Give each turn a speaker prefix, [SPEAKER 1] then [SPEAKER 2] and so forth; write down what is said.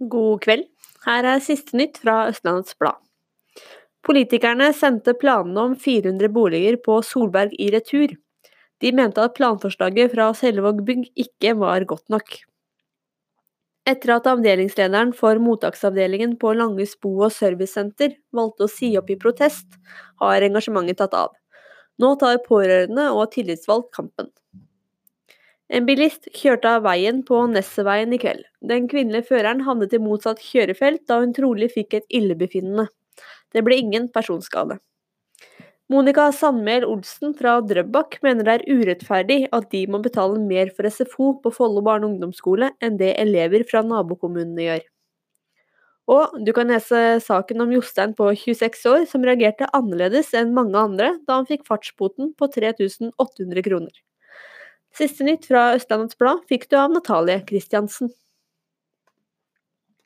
[SPEAKER 1] God kveld. Her er siste nytt fra Østlandets Blad. Politikerne sendte planene om 400 boliger på Solberg i retur. De mente at planforslaget fra Selvåg bygg ikke var godt nok. Etter at avdelingslederen for mottaksavdelingen på Langes bo- og servicesenter valgte å si opp i protest, har engasjementet tatt av. Nå tar pårørende og tillitsvalgt kampen. En bilist kjørte av veien på Nesseveien i kveld. Den kvinnelige føreren havnet i motsatt kjørefelt da hun trolig fikk et illebefinnende. Det ble ingen personskade. Monica Sandmæl Olsen fra Drøbak mener det er urettferdig at de må betale mer for SFO på Follo barne- og ungdomsskole enn det elever fra nabokommunene gjør. Og du kan lese saken om Jostein på 26 år som reagerte annerledes enn mange andre da han fikk fartsboten på 3800 kroner. Siste nytt fra Østlandets Blad fikk du av Natalie Christiansen.